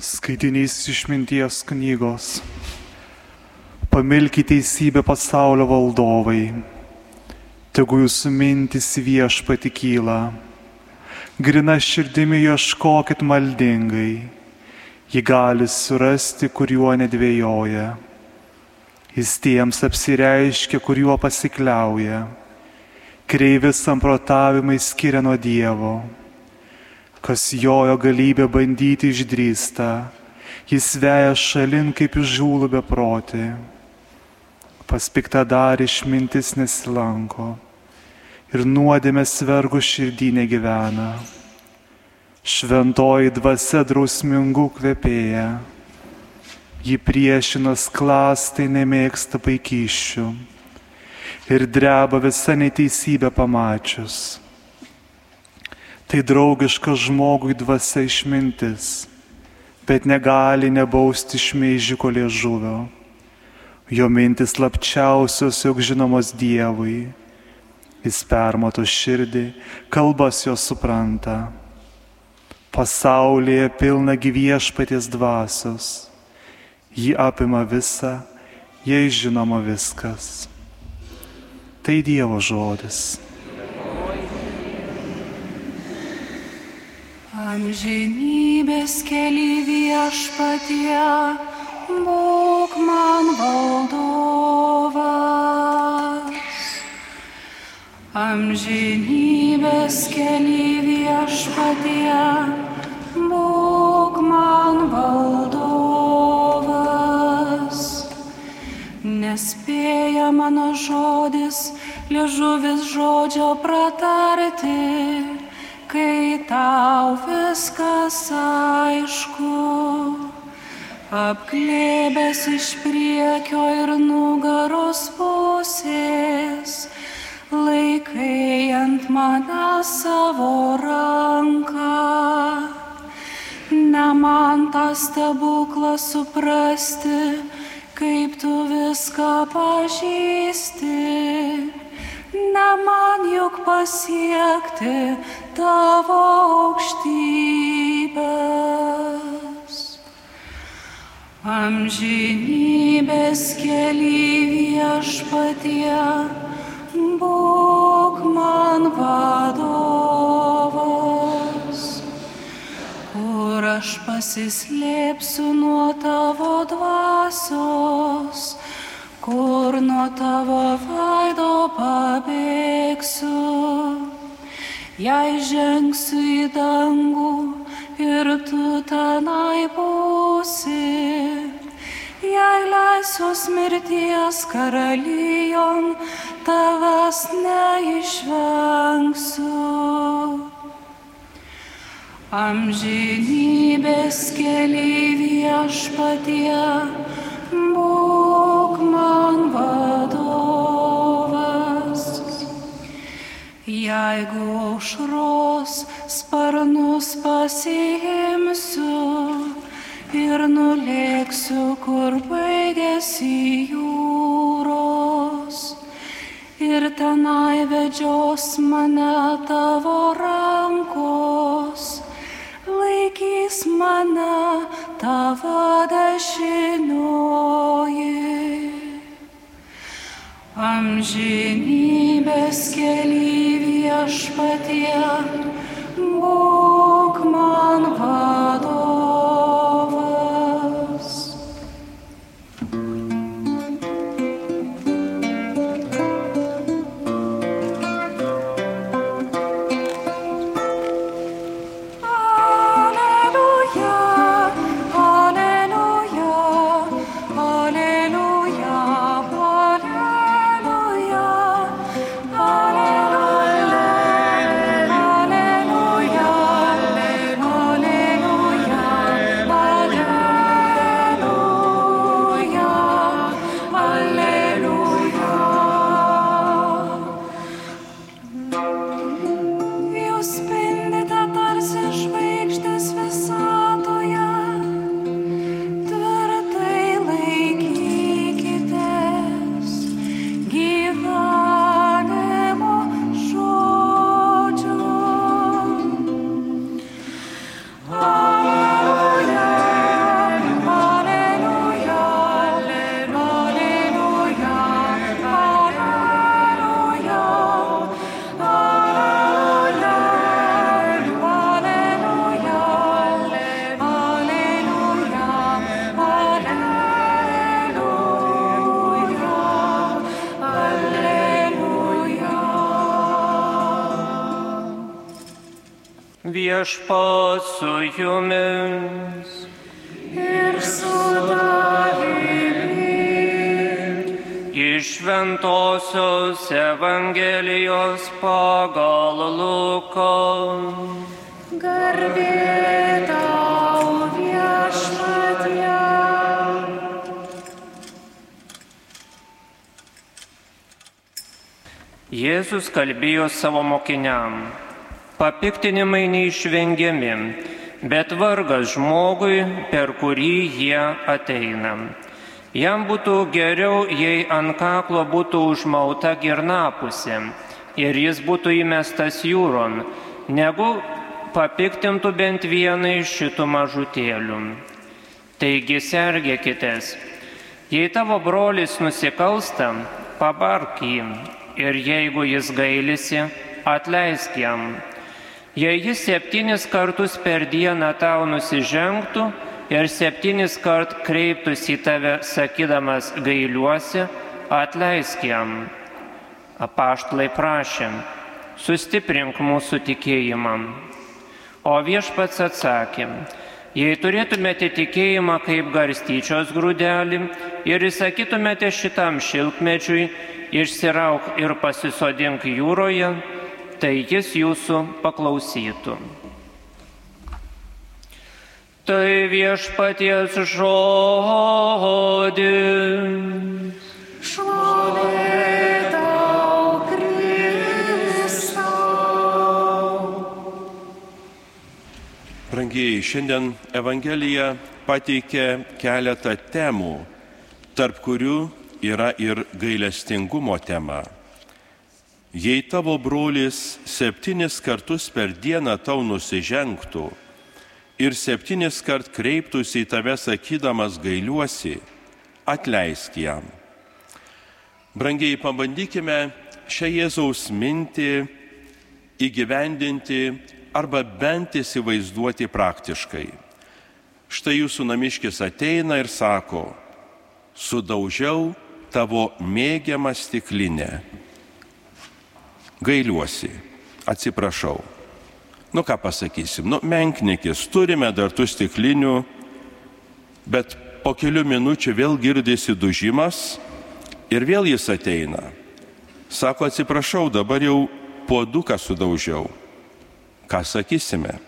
Skaitinys išminties knygos. Pamilkite teisybę pasaulio valdovai, tegu jūsų mintis viešpati kyla. Grina širdimi ieškokit maldingai, ji gali surasti, kuriuo nedvėjoja. Jis tiems apsireiškia, kuriuo pasikliauja. Kreivi samprotavimai skiria nuo Dievo kas jojo galybę bandyti išdrįsta, jis veja šalin kaip žūlų beproti. Pas piktą dar išmintis nesilanko ir nuodėmės vergų širdį negyvena. Šventoji dvasia drausmingų kvepėja, ji priešinas klastai nemėgsta paikyščių ir dreba visą neteisybę pamačius Tai draugiška žmogui dvasia išmintis, bet negali nebausti šmeižiko liežuvio. Jo mintis lapčiausios, jog žinomos Dievui. Jis permato širdį, kalbas jo supranta. Pasaulyje pilna gyviešpaties dvasios. Ji apima visą, jai žinoma viskas. Tai Dievo žodis. Amžinybės keli viešpatie, būk man valdovas. Amžinybės keli viešpatie, būk man valdovas. Nespėja mano žodis, liežuvis žodžio pratarti kai tau viskas aišku, apglėbęs iš priekio ir nugaros pusės, laikai ant mane savo ranką. Ne man tą stebuklą suprasti, kaip tu viską pažįsti, ne man juk pasiekti tavo aukštybės. Amžinybės keli viešpatie, būk man vadovas, kur aš pasislėpsiu nuo tavo dvasios, kur nuo tavo veido pabėgsiu jei žengsiu į dangų ir tu tenai būsi, jei leisiuos mirties karalijon, tavęs neišvengsiu. Amžinybės keliai viešpatie, būk Jeigu aušros sparnus pasiimsiu ir nulėksiu, kur baigėsi jūros. Ir tenai vedžios mane tavo rankos, laikys mane tavo dešinioji. Amžinybės keli viešpatie, Viešpat su jumis. ir su tavimi. Iš Ventosios Evangelijos pagal Luką. Garbė tau viešpatie. Jėzus kalbėjo savo mokiniam. Papiktinimai neišvengiami, bet vargas žmogui, per kurį jie ateina. Jam būtų geriau, jei ant kaklo būtų užmauta girnapusė ir jis būtų įmestas jūron, negu papiktintų bent vieną iš šitų mažutėlių. Taigi sergėkitės. Jei tavo brolis nusikalsta, pabark jį ir jeigu jis gailisi, atleisk jam. Jei jis septynis kartus per dieną tau nusižengtų ir septynis kart kreiptųsi į tave sakydamas gailiuosi, atleisk jam. Apaštlai prašė, sustiprink mūsų tikėjimą. O viešpats atsakė, jei turėtumėte tikėjimą kaip garstyčios grūdelį ir įsakytumėte šitam šilkmečiui, išsirauk ir pasisodink jūroje, tai jis jūsų paklausytų. Tai viešpaties žodis. Šlovė. Brangieji, šiandien Evangelija pateikia keletą temų, tarp kurių yra ir gailestingumo tema. Jei tavo brolis septynis kartus per dieną tau nusižengtų ir septynis kart kreiptųsi į tave sakydamas gailiuosi, atleisk jam. Brangiai, pabandykime šią Jėzaus mintį įgyvendinti arba bent įsivaizduoti praktiškai. Štai jūsų namiškis ateina ir sako, sudaužiau tavo mėgiamą stiklinę. Gailiuosi, atsiprašau. Nu ką pasakysim, nu menknikis, turime dar tų stiklinių, bet po kelių minučių vėl girdisi dužimas ir vėl jis ateina. Sako, atsiprašau, dabar jau puoduką sudaužiau. Ką sakysime?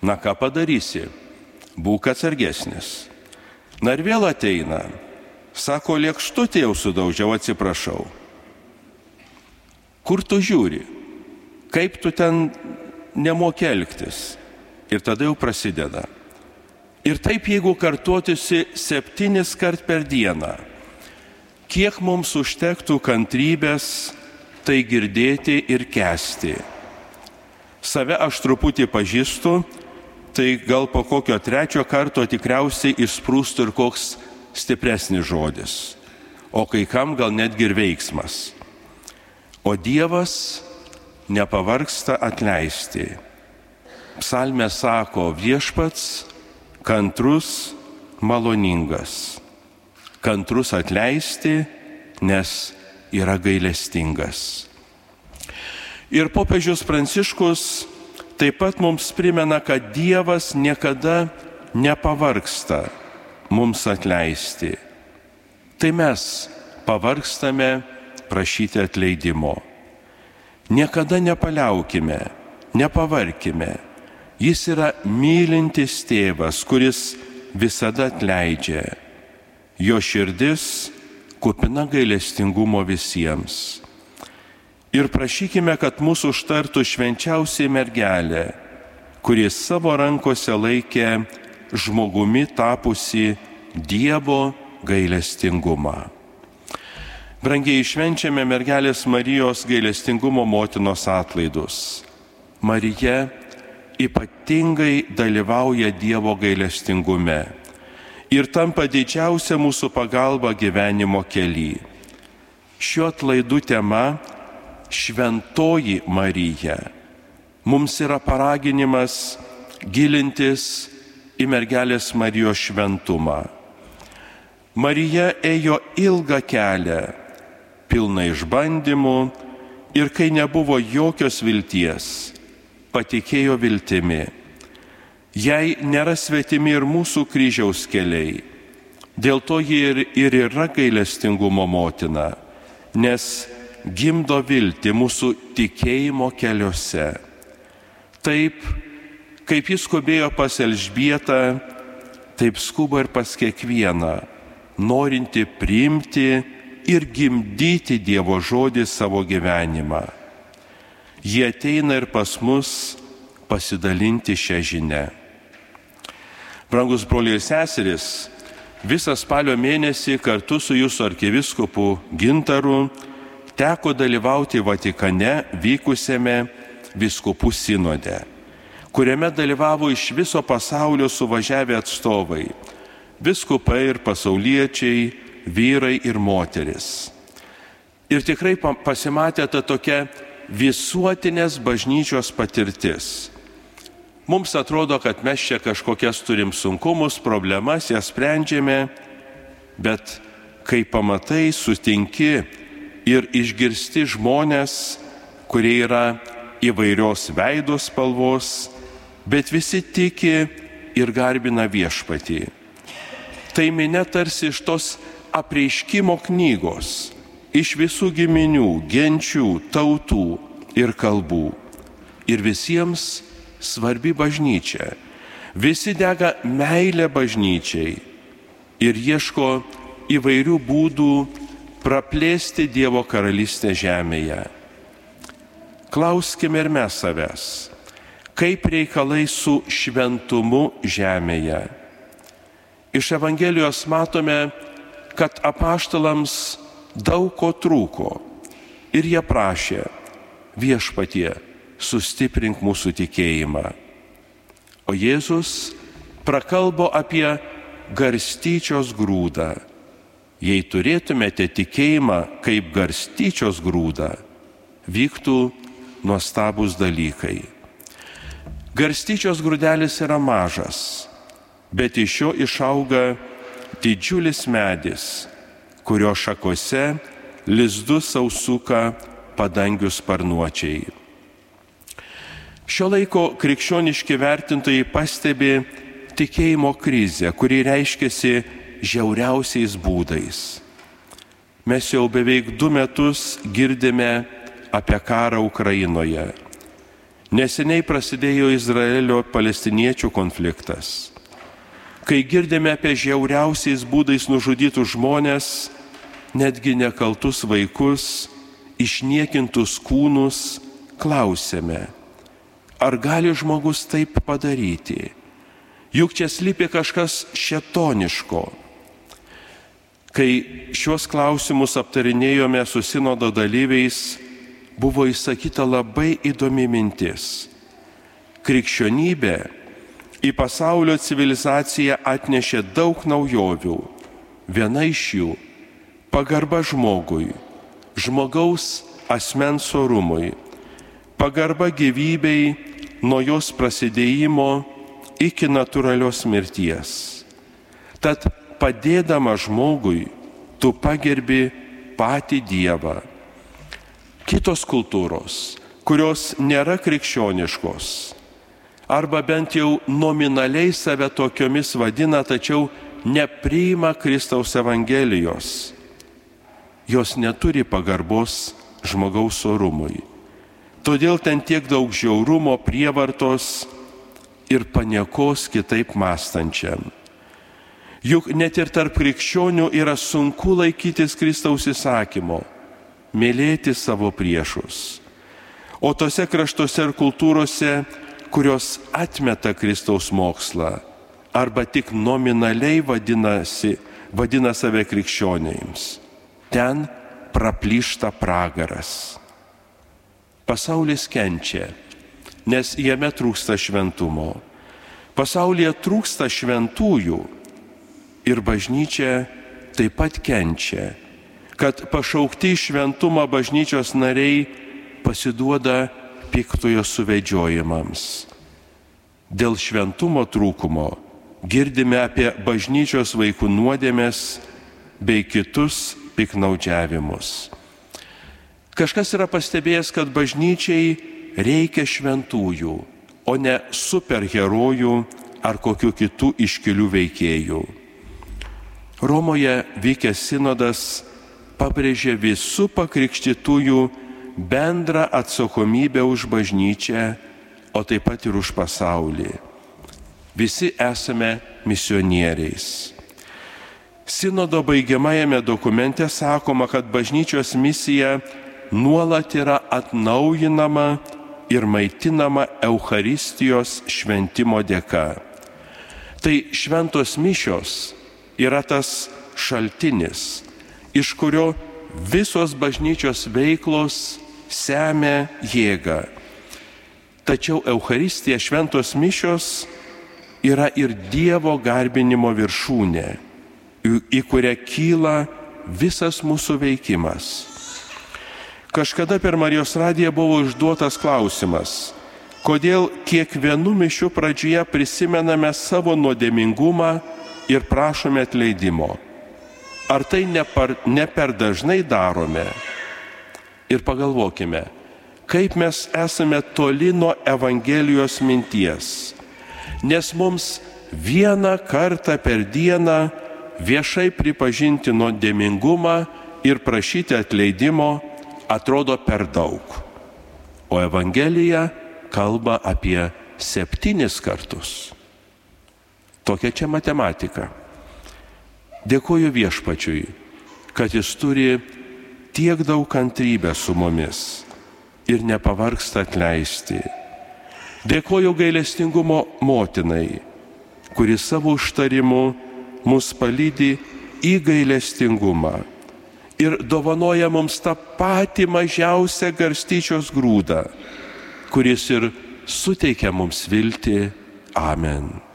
Na ką padarysi? Būk atsargesnis. Na ir vėl ateina. Sako, lėkštutė jau sudaužiau, atsiprašau. Kur tu žiūri? Kaip tu ten nemokelgtis? Ir tada jau prasideda. Ir taip, jeigu kartuotųsi septynis kart per dieną, kiek mums užtektų kantrybės tai girdėti ir kesti. Save aš truputį pažįstu, tai gal po kokio trečio karto tikriausiai išsprūstų ir koks stipresnis žodis, o kai kam gal netgi ir veiksmas. O Dievas nepavarksta atleisti. Psalmė sako viešpats, kantrus, maloningas. Kantrus atleisti, nes yra gailestingas. Ir popiežius Pranciškus taip pat mums primena, kad Dievas niekada nepavarksta mums atleisti. Tai mes pavarkstame prašyti atleidimo. Niekada nepaliaukime, nepavarkime. Jis yra mylintis tėvas, kuris visada atleidžia. Jo širdis kupina gailestingumo visiems. Ir prašykime, kad mūsų užtartų švenčiausiai mergelė, kuris savo rankose laikė žmogumi tapusi Dievo gailestingumą. Brangiai švenčiame mergelės Marijos gailestingumo motinos atlaidus. Marija ypatingai dalyvauja Dievo gailestingume ir tampa didžiausia mūsų pagalba gyvenimo keli. Šiuo atlaidu tema Šventoji Marija mums yra paraginimas gilintis į mergelės Marijos šventumą. Marija ėjo ilgą kelią, pilną išbandymų ir kai nebuvo jokios vilties, patikėjo viltimi. Jai nėra svetimi ir mūsų kryžiaus keliai. Dėl to ji ir, ir yra gailestingumo motina, nes gimdo viltį mūsų tikėjimo keliuose. Taip, kaip jis skubėjo pas Elžbietą, taip skuba ir pas kiekvieną, norinti priimti ir gimdyti Dievo žodį savo gyvenimą. Jie ateina ir pas mus pasidalinti šią žinę. Brangus broliai ir seseris, visą spalio mėnesį kartu su jūsų arkiviskupu Gintaru teko dalyvauti Vatikane vykusiame viskupų sinode, kuriame dalyvavo iš viso pasaulio suvažiavę atstovai - viskupai ir pasauliečiai, vyrai ir moteris. Ir tikrai pasimatė ta tokia visuotinės bažnyčios patirtis. Mums atrodo, kad mes čia kažkokias turim sunkumus, problemas, jas sprendžiame, bet kai pamatai, sutinki ir išgirsti žmonės, kurie yra įvairios veidos spalvos, bet visi tiki ir garbina viešpatį. Tai minė tarsi iš tos apreiškimo knygos, iš visų giminių, genčių, tautų ir kalbų. Ir visiems svarbi bažnyčia. Visi dega meilę bažnyčiai ir ieško įvairių būdų praplėsti Dievo karalystę žemėje. Klauskime ir mes savęs, kaip reikalai su šventumu žemėje. Iš Evangelijos matome, kad apaštalams daug ko trūko ir jie prašė viešpatie, sustiprink mūsų tikėjimą. O Jėzus prakalbo apie garstyčios grūdą. Jei turėtumėte tikėjimą kaip garstyčios grūdą, vyktų nuostabus dalykai. Garstyčios grūdelis yra mažas, bet iš jo išauga didžiulis medis, kurio šakose lizdus sausuka padangių sparnuočiai. Šio laiko krikščioniški vertintojai pastebi tikėjimo krizę, kuri reiškiasi žiauriausiais būdais. Mes jau beveik du metus girdime apie karą Ukrainoje. Neseniai prasidėjo Izraelio palestiniečių konfliktas. Kai girdime apie žiauriausiais būdais nužudytus žmonės, netgi nekaltus vaikus, išniekintus kūnus, klausėme, ar gali žmogus taip padaryti? Juk čia slypi kažkas šetoniško. Kai šios klausimus aptarinėjome su sinodo dalyviais, buvo įsakyta labai įdomi mintis. Krikščionybė į pasaulio civilizaciją atnešė daug naujovių. Viena iš jų - pagarba žmogui, žmogaus asmens orumui, pagarba gyvybei nuo jos prasidėjimo iki natūralios mirties. Tad padėdama žmogui, tu pagerbi patį Dievą. Kitos kultūros, kurios nėra krikščioniškos, arba bent jau nominaliai save tokiomis vadina, tačiau nepriima Kristaus Evangelijos jos neturi pagarbos žmogaus orumui. Todėl ten tiek daug žiaurumo, prievartos ir paniekos kitaip mąstančiam. Juk net ir tarp krikščionių yra sunku laikytis Kristaus įsakymo - mylėti savo priešus. O tose kraštuose ir kultūrose, kurios atmeta Kristaus mokslą arba tik nominaliai vadinasi, vadina save krikščionėms ten praplyšta pragaras. Pasaulis kenčia, nes jame trūksta šventumo. Pasaulyje trūksta šventųjų ir bažnyčia taip pat kenčia, kad pašaukti šventumą bažnyčios nariai pasiduoda piktojo suvedžiojimams. Dėl šventumo trūkumo girdime apie bažnyčios vaikų nuodėmės bei kitus piknaudžiavimus. Kažkas yra pastebėjęs, kad bažnyčiai reikia šventųjų, o ne superherojų ar kokių kitų iškilių veikėjų. Romoje vykęs sinodas pabrėžė visų pakrikštytųjų bendrą atsakomybę už bažnyčią, o taip pat ir už pasaulį. Visi esame misionieriais. Sinodo baigiamajame dokumente sakoma, kad bažnyčios misija nuolat yra atnaujinama ir maitinama Euharistijos šventimo dėka. Tai šventos mišios yra tas šaltinis, iš kurio visos bažnyčios veiklos semia jėgą. Tačiau Euharistija šventos mišios yra ir Dievo garbinimo viršūnė, į kurią kyla visas mūsų veikimas. Kažkada per Marijos radiją buvo užduotas klausimas, kodėl kiekvienų mišių pradžioje prisimename savo nuodėmingumą ir prašome atleidimo. Ar tai ne per, ne per dažnai darome? Ir pagalvokime, kaip mes esame toli nuo Evangelijos minties. Nes mums vieną kartą per dieną viešai pripažinti nuodėmingumą ir prašyti atleidimo atrodo per daug. O Evangelija kalba apie septynis kartus. Tokia čia matematika. Dėkuoju viešpačiui, kad jis turi tiek daug kantrybę su mumis ir nepavarksta atleisti. Dėkuoju gailestingumo motinai, kuri savo užtarimu mus palydi į gailestingumą ir dovanoja mums tą patį mažiausią garstyčios grūdą, kuris ir suteikia mums viltį. Amen.